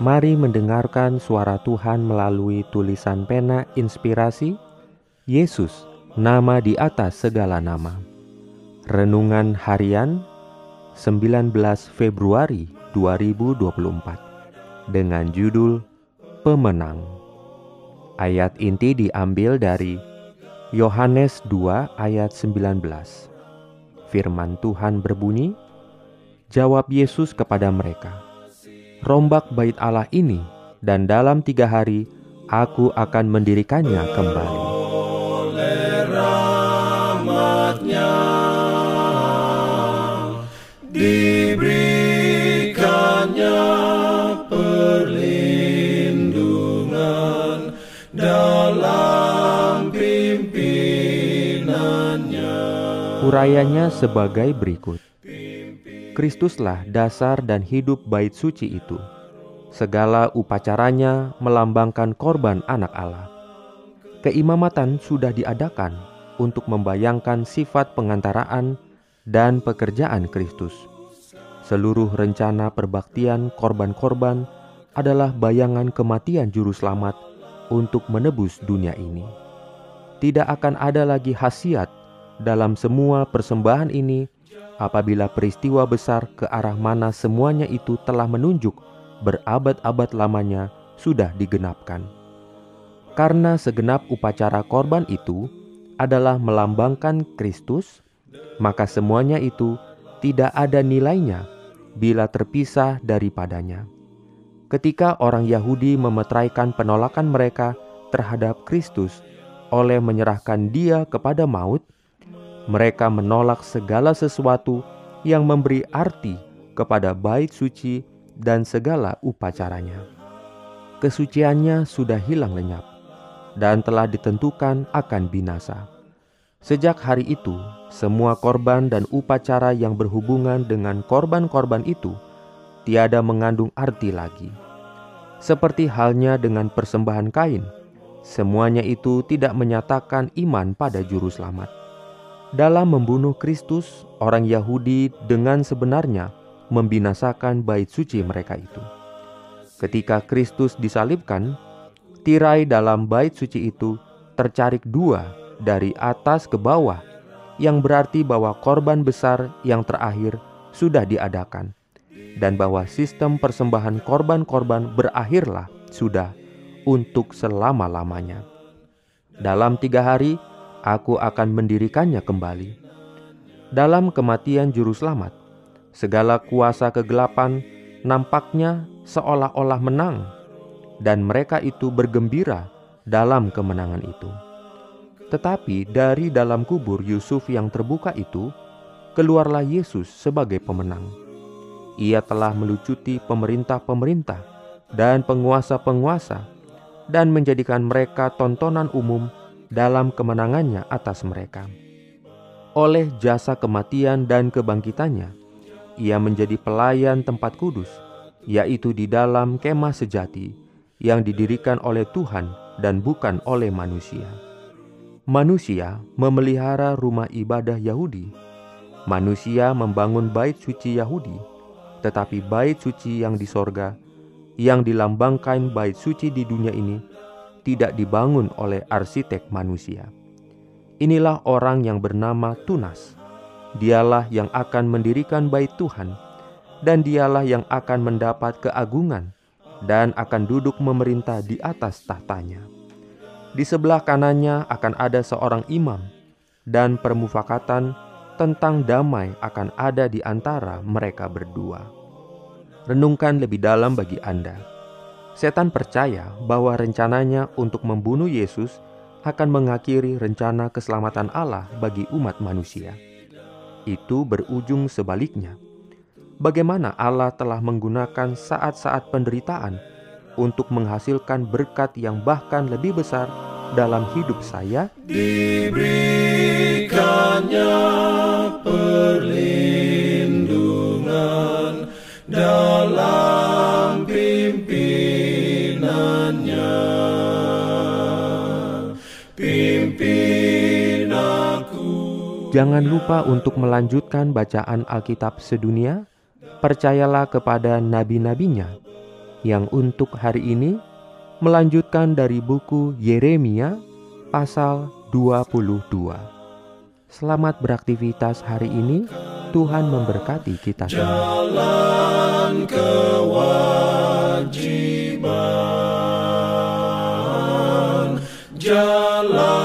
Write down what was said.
Mari mendengarkan suara Tuhan melalui tulisan pena inspirasi Yesus, nama di atas segala nama. Renungan harian 19 Februari 2024 dengan judul Pemenang. Ayat inti diambil dari Yohanes 2 ayat 19. Firman Tuhan berbunyi, Jawab Yesus kepada mereka, rombak bait Allah ini, dan dalam tiga hari aku akan mendirikannya kembali. Oleh rahmatnya diberikannya perlindungan dalam pimpinannya. Urayanya sebagai berikut. Kristuslah dasar dan hidup bait suci itu. Segala upacaranya melambangkan korban anak Allah. Keimamatan sudah diadakan untuk membayangkan sifat pengantaraan dan pekerjaan Kristus. Seluruh rencana perbaktian korban-korban adalah bayangan kematian juru selamat untuk menebus dunia ini. Tidak akan ada lagi khasiat dalam semua persembahan ini apabila peristiwa besar ke arah mana semuanya itu telah menunjuk berabad-abad lamanya sudah digenapkan. Karena segenap upacara korban itu adalah melambangkan Kristus, maka semuanya itu tidak ada nilainya bila terpisah daripadanya. Ketika orang Yahudi memetraikan penolakan mereka terhadap Kristus oleh menyerahkan Dia kepada maut, mereka menolak segala sesuatu yang memberi arti kepada bait suci dan segala upacaranya. Kesuciannya sudah hilang lenyap dan telah ditentukan akan binasa. Sejak hari itu, semua korban dan upacara yang berhubungan dengan korban-korban itu tiada mengandung arti lagi. Seperti halnya dengan persembahan kain, semuanya itu tidak menyatakan iman pada Juru Selamat. Dalam membunuh Kristus, orang Yahudi dengan sebenarnya membinasakan bait suci mereka itu. Ketika Kristus disalibkan, tirai dalam bait suci itu tercarik dua dari atas ke bawah, yang berarti bahwa korban besar yang terakhir sudah diadakan, dan bahwa sistem persembahan korban-korban berakhirlah sudah untuk selama-lamanya. Dalam tiga hari, aku akan mendirikannya kembali. Dalam kematian Juru Selamat, segala kuasa kegelapan nampaknya seolah-olah menang, dan mereka itu bergembira dalam kemenangan itu. Tetapi dari dalam kubur Yusuf yang terbuka itu, keluarlah Yesus sebagai pemenang. Ia telah melucuti pemerintah-pemerintah dan penguasa-penguasa, dan menjadikan mereka tontonan umum dalam kemenangannya atas mereka. Oleh jasa kematian dan kebangkitannya, ia menjadi pelayan tempat kudus, yaitu di dalam kemah sejati yang didirikan oleh Tuhan dan bukan oleh manusia. Manusia memelihara rumah ibadah Yahudi. Manusia membangun bait suci Yahudi, tetapi bait suci yang di sorga, yang dilambangkan bait suci di dunia ini, tidak dibangun oleh arsitek manusia. Inilah orang yang bernama Tunas. Dialah yang akan mendirikan bait Tuhan, dan dialah yang akan mendapat keagungan dan akan duduk memerintah di atas tahtanya. Di sebelah kanannya akan ada seorang imam, dan permufakatan tentang damai akan ada di antara mereka berdua. Renungkan lebih dalam bagi Anda Setan percaya bahwa rencananya untuk membunuh Yesus akan mengakhiri rencana keselamatan Allah bagi umat manusia. Itu berujung sebaliknya. bagaimana Allah telah menggunakan saat-saat penderitaan untuk menghasilkan berkat yang bahkan lebih besar dalam hidup saya? Diberikannya perlindungan dalam pimpinannya. Jangan lupa untuk melanjutkan bacaan Alkitab sedunia. Percayalah kepada nabi-nabinya yang untuk hari ini melanjutkan dari buku Yeremia pasal 22. Selamat beraktivitas hari ini. Tuhan memberkati kita semua. Jalan